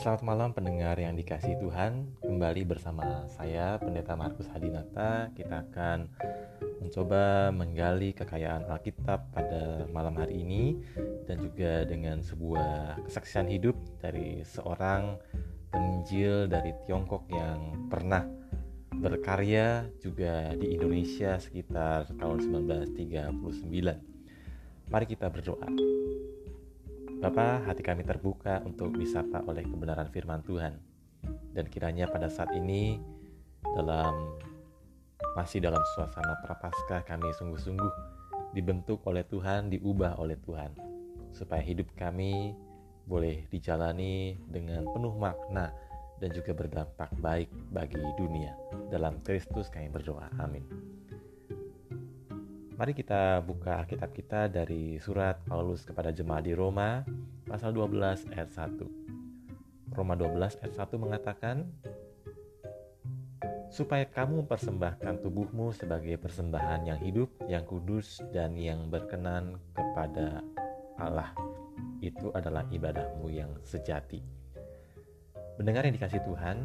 Selamat malam pendengar yang dikasih Tuhan. Kembali bersama saya Pendeta Markus Hadinata. Kita akan mencoba menggali kekayaan Alkitab pada malam hari ini Dan juga dengan sebuah kesaksian hidup dari seorang penginjil dari Tiongkok yang pernah berkarya juga di Indonesia sekitar tahun 1939 Mari kita berdoa Bapa, hati kami terbuka untuk disapa oleh kebenaran firman Tuhan. Dan kiranya pada saat ini dalam masih dalam suasana prapaskah kami sungguh-sungguh dibentuk oleh Tuhan, diubah oleh Tuhan. Supaya hidup kami boleh dijalani dengan penuh makna dan juga berdampak baik bagi dunia. Dalam Kristus kami berdoa. Amin. Mari kita buka Alkitab kita dari surat Paulus kepada jemaat di Roma pasal 12 ayat 1. Roma 12 ayat 1 mengatakan supaya kamu mempersembahkan tubuhmu sebagai persembahan yang hidup, yang kudus dan yang berkenan kepada Allah. Itu adalah ibadahmu yang sejati. Mendengar yang dikasih Tuhan,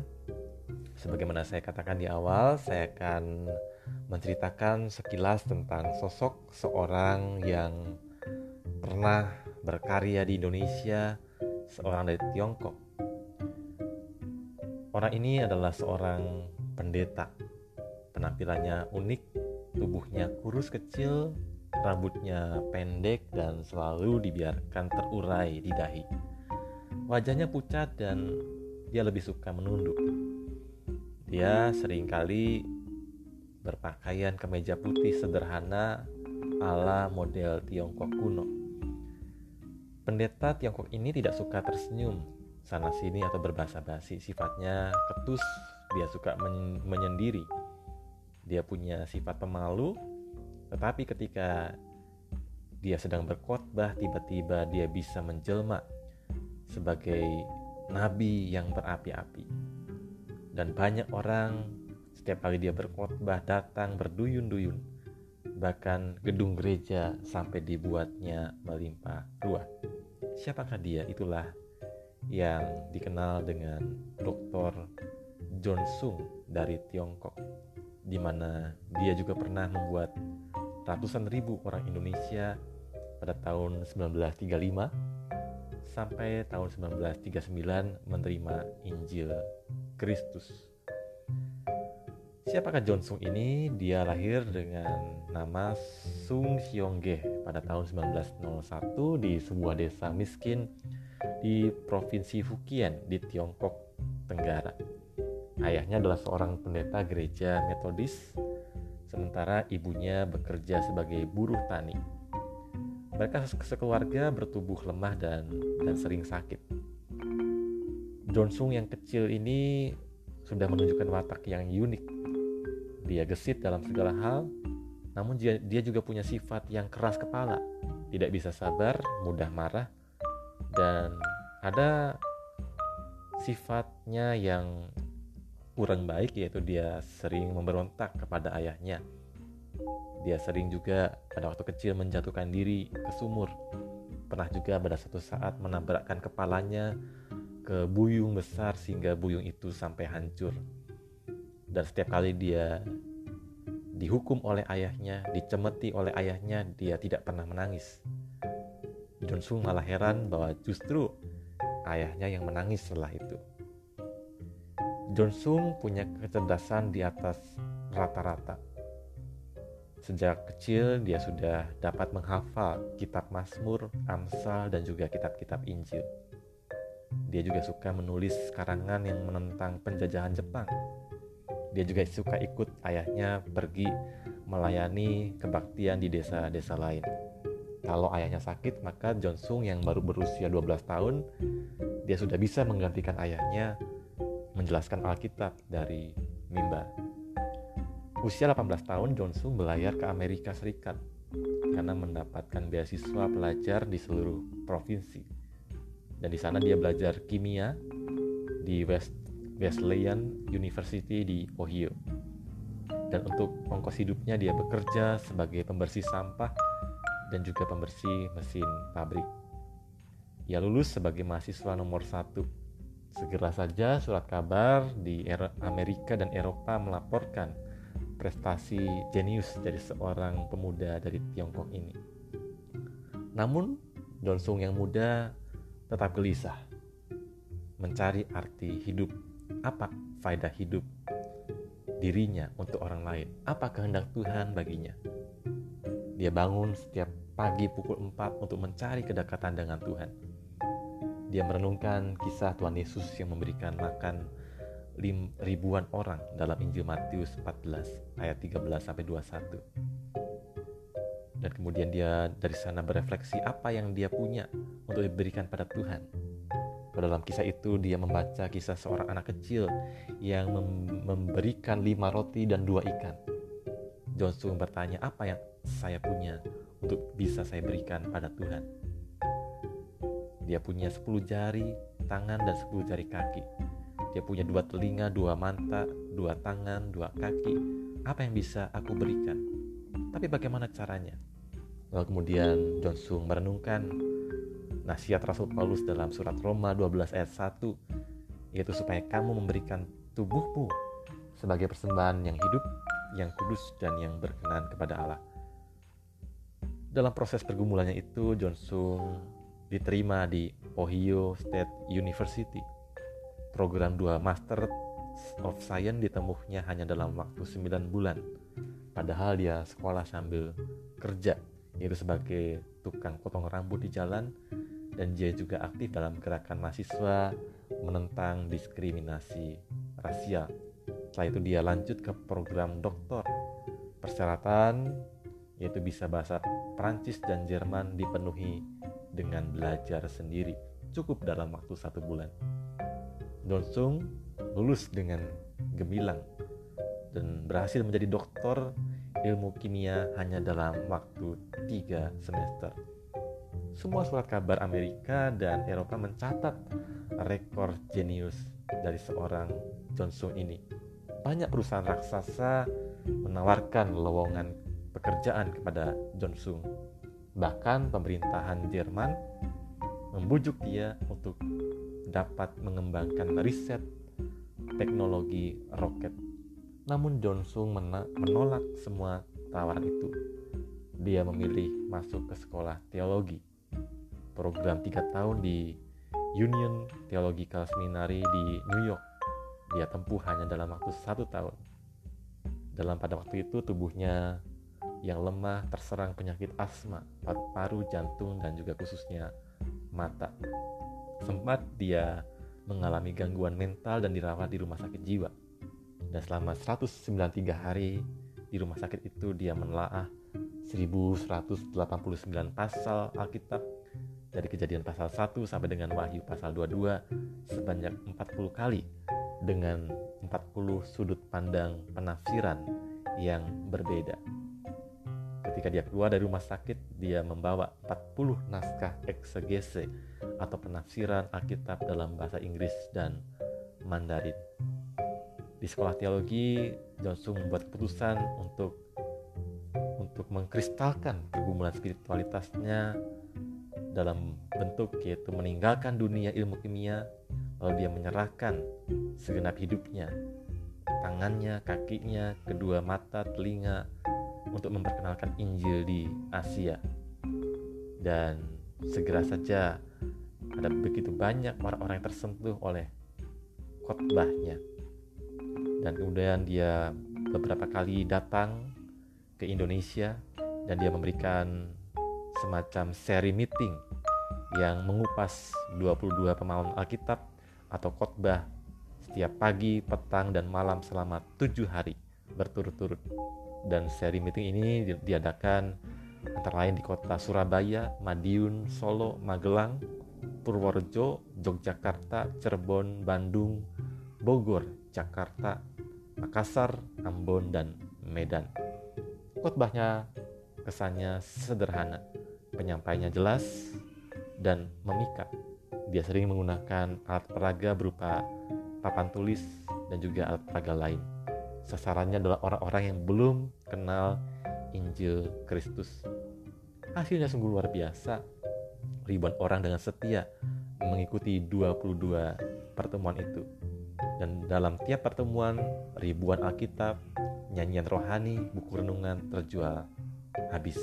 sebagaimana saya katakan di awal, saya akan menceritakan sekilas tentang sosok seorang yang pernah berkarya di Indonesia, seorang dari Tiongkok. Orang ini adalah seorang pendeta. Penampilannya unik, tubuhnya kurus kecil, rambutnya pendek dan selalu dibiarkan terurai di dahi. Wajahnya pucat dan dia lebih suka menunduk. Dia sering kali berpakaian kemeja putih sederhana ala model Tiongkok kuno. Pendeta Tiongkok ini tidak suka tersenyum sana sini atau berbahasa basi. Sifatnya ketus, dia suka men menyendiri. Dia punya sifat pemalu, tetapi ketika dia sedang berkhotbah, tiba-tiba dia bisa menjelma sebagai nabi yang berapi-api. Dan banyak orang setiap kali dia berkhotbah datang berduyun-duyun. Bahkan gedung gereja sampai dibuatnya melimpah ruah. Siapakah dia? Itulah yang dikenal dengan Dr. John Sung dari Tiongkok di mana dia juga pernah membuat ratusan ribu orang Indonesia pada tahun 1935 sampai tahun 1939 menerima Injil Kristus. Siapakah John Sung ini? Dia lahir dengan nama Sung Hyongge pada tahun 1901 di sebuah desa miskin di Provinsi Fukien di Tiongkok Tenggara. Ayahnya adalah seorang pendeta gereja metodis, sementara ibunya bekerja sebagai buruh tani. Mereka sekeluarga bertubuh lemah dan, dan sering sakit. John Sung yang kecil ini sudah menunjukkan watak yang unik dia gesit dalam segala hal, namun dia, juga punya sifat yang keras kepala, tidak bisa sabar, mudah marah, dan ada sifatnya yang kurang baik yaitu dia sering memberontak kepada ayahnya. Dia sering juga pada waktu kecil menjatuhkan diri ke sumur. Pernah juga pada suatu saat menabrakkan kepalanya ke buyung besar sehingga buyung itu sampai hancur dan setiap kali dia dihukum oleh ayahnya, dicemeti oleh ayahnya, dia tidak pernah menangis. Sung malah heran bahwa justru ayahnya yang menangis setelah itu. Sung punya kecerdasan di atas rata-rata. Sejak kecil dia sudah dapat menghafal kitab Mazmur, Amsal, dan juga kitab-kitab Injil. Dia juga suka menulis karangan yang menentang penjajahan Jepang dia juga suka ikut ayahnya pergi melayani kebaktian di desa-desa lain. Kalau ayahnya sakit, maka John Sung yang baru berusia 12 tahun, dia sudah bisa menggantikan ayahnya menjelaskan Alkitab dari mimbar. Usia 18 tahun, John Sung belayar ke Amerika Serikat karena mendapatkan beasiswa pelajar di seluruh provinsi. Dan di sana dia belajar kimia di West Wesleyan University di Ohio. Dan untuk ongkos hidupnya dia bekerja sebagai pembersih sampah dan juga pembersih mesin pabrik. Ia lulus sebagai mahasiswa nomor satu Segera saja surat kabar di Amerika dan Eropa melaporkan prestasi jenius dari seorang pemuda dari Tiongkok ini. Namun, Donsung yang muda tetap gelisah mencari arti hidup. Apa faedah hidup dirinya untuk orang lain? Apa kehendak Tuhan baginya? Dia bangun setiap pagi pukul 4 untuk mencari kedekatan dengan Tuhan dia merenungkan kisah Tuhan Yesus yang memberikan makan ribuan orang dalam Injil Matius 14 ayat 13 sampai 21. Dan kemudian dia dari sana berefleksi apa yang dia punya untuk diberikan pada Tuhan. Dalam kisah itu dia membaca kisah seorang anak kecil yang memberikan lima roti dan dua ikan. Johnson bertanya apa yang saya punya untuk bisa saya berikan pada Tuhan. Dia punya 10 jari tangan dan 10 jari kaki. Dia punya dua telinga, dua mata, dua tangan, dua kaki. Apa yang bisa aku berikan? Tapi bagaimana caranya? Lalu kemudian John Sung merenungkan nasihat Rasul Paulus dalam surat Roma 12 ayat 1 yaitu supaya kamu memberikan tubuhmu sebagai persembahan yang hidup, yang kudus dan yang berkenan kepada Allah. Dalam proses pergumulannya itu John Sung diterima di Ohio State University. Program 2 Master of Science ditemuhnya hanya dalam waktu 9 bulan. Padahal dia sekolah sambil kerja, yaitu sebagai tukang potong rambut di jalan dan dia juga aktif dalam gerakan mahasiswa menentang diskriminasi rasial. Setelah itu dia lanjut ke program doktor. Persyaratan yaitu bisa bahasa Prancis dan Jerman dipenuhi dengan belajar sendiri cukup dalam waktu satu bulan. Donsung lulus dengan gemilang dan berhasil menjadi doktor ilmu kimia hanya dalam waktu tiga semester. Semua surat kabar Amerika dan Eropa mencatat rekor jenius dari seorang Johnson ini. Banyak perusahaan raksasa menawarkan lowongan pekerjaan kepada Johnson Bahkan pemerintahan Jerman membujuk dia untuk dapat mengembangkan riset teknologi roket. Namun Johnson menolak semua tawaran itu. Dia memilih masuk ke sekolah teologi. Program tiga tahun di Union Theological Seminary di New York. Dia tempuh hanya dalam waktu satu tahun. Dalam pada waktu itu tubuhnya yang lemah terserang penyakit asma, paru-paru, jantung, dan juga khususnya mata. Sempat dia mengalami gangguan mental dan dirawat di rumah sakit jiwa. Dan selama 193 hari di rumah sakit itu dia menelaah 1189 pasal Alkitab dari kejadian pasal 1 sampai dengan Wahyu pasal 22 sebanyak 40 kali dengan 40 sudut pandang penafsiran yang berbeda. Ketika dia keluar dari rumah sakit, dia membawa 40 naskah eksegese atau penafsiran Alkitab dalam bahasa Inggris dan Mandarin. Di sekolah teologi, Johnson membuat keputusan untuk untuk mengkristalkan pergumulan spiritualitasnya dalam bentuk yaitu meninggalkan dunia ilmu kimia lalu dia menyerahkan segenap hidupnya tangannya, kakinya, kedua mata, telinga, untuk memperkenalkan Injil di Asia. Dan segera saja ada begitu banyak orang-orang yang tersentuh oleh khotbahnya. Dan kemudian dia beberapa kali datang ke Indonesia dan dia memberikan semacam seri meeting yang mengupas 22 pemahaman Alkitab atau khotbah setiap pagi, petang, dan malam selama tujuh hari berturut-turut. Dan seri meeting ini diadakan antara lain di kota Surabaya, Madiun, Solo, Magelang, Purworejo, Yogyakarta, Cirebon, Bandung, Bogor, Jakarta, Makassar, Ambon, dan Medan. Khotbahnya kesannya sederhana, penyampaiannya jelas dan memikat. Dia sering menggunakan alat peraga berupa papan tulis dan juga alat peraga lain sasarannya adalah orang-orang yang belum kenal Injil Kristus. Hasilnya sungguh luar biasa. Ribuan orang dengan setia mengikuti 22 pertemuan itu. Dan dalam tiap pertemuan, ribuan Alkitab, nyanyian rohani, buku renungan terjual habis.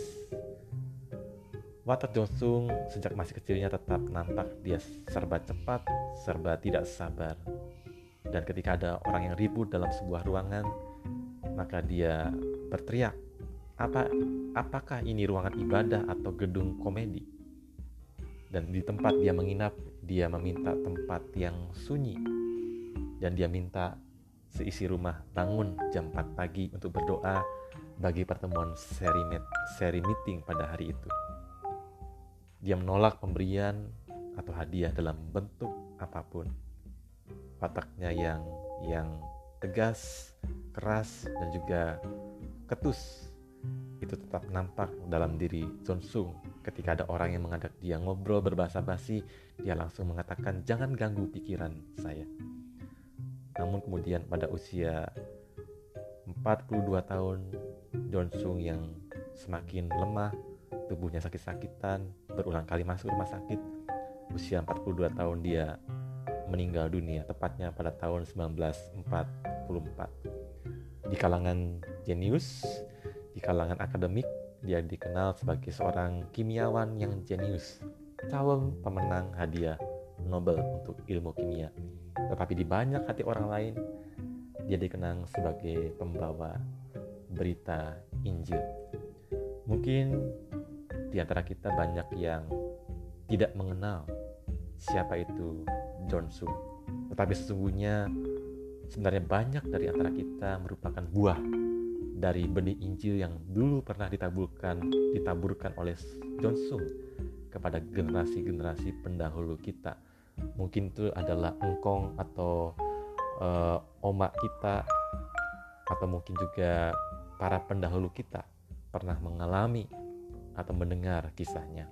Walter Johnson sejak masih kecilnya tetap nampak dia serba cepat, serba tidak sabar. Dan ketika ada orang yang ribut dalam sebuah ruangan, maka dia berteriak, apa apakah ini ruangan ibadah atau gedung komedi? Dan di tempat dia menginap, dia meminta tempat yang sunyi. Dan dia minta seisi rumah bangun jam 4 pagi untuk berdoa bagi pertemuan seri, seri meeting pada hari itu. Dia menolak pemberian atau hadiah dalam bentuk apa pun. Wataknya yang yang tegas, keras dan juga ketus itu tetap nampak dalam diri Sung ketika ada orang yang mengajak dia ngobrol berbahasa basi dia langsung mengatakan jangan ganggu pikiran saya namun kemudian pada usia 42 tahun John Sung yang semakin lemah tubuhnya sakit-sakitan, berulang kali masuk rumah sakit. Usia 42 tahun dia meninggal dunia, tepatnya pada tahun 1944. Di kalangan jenius, di kalangan akademik, dia dikenal sebagai seorang kimiawan yang jenius, calon pemenang hadiah Nobel untuk ilmu kimia. Tetapi di banyak hati orang lain, dia dikenang sebagai pembawa berita Injil. Mungkin di antara kita banyak yang tidak mengenal siapa itu John Su. Tetapi sesungguhnya sebenarnya banyak dari antara kita merupakan buah dari benih Injil yang dulu pernah ditaburkan ditaburkan oleh John Sung kepada generasi-generasi pendahulu kita. Mungkin itu adalah engkong atau uh, omak kita atau mungkin juga para pendahulu kita pernah mengalami atau mendengar kisahnya.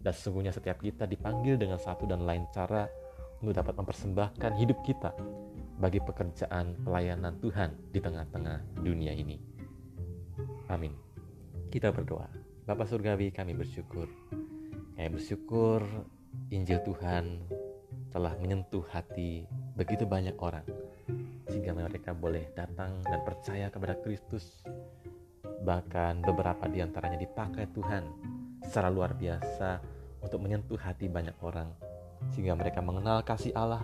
Dan sesungguhnya setiap kita dipanggil dengan satu dan lain cara untuk dapat mempersembahkan hidup kita bagi pekerjaan pelayanan Tuhan di tengah-tengah dunia ini. Amin. Kita berdoa. Bapak Surgawi kami bersyukur. Kami bersyukur Injil Tuhan telah menyentuh hati begitu banyak orang sehingga mereka boleh datang dan percaya kepada Kristus Bahkan beberapa di antaranya dipakai Tuhan secara luar biasa untuk menyentuh hati banyak orang sehingga mereka mengenal kasih Allah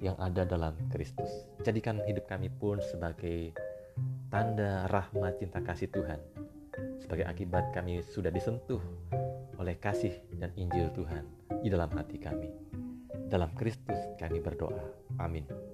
yang ada dalam Kristus. Jadikan hidup kami pun sebagai tanda rahmat cinta kasih Tuhan. Sebagai akibat kami sudah disentuh oleh kasih dan Injil Tuhan di dalam hati kami. Dalam Kristus kami berdoa. Amin.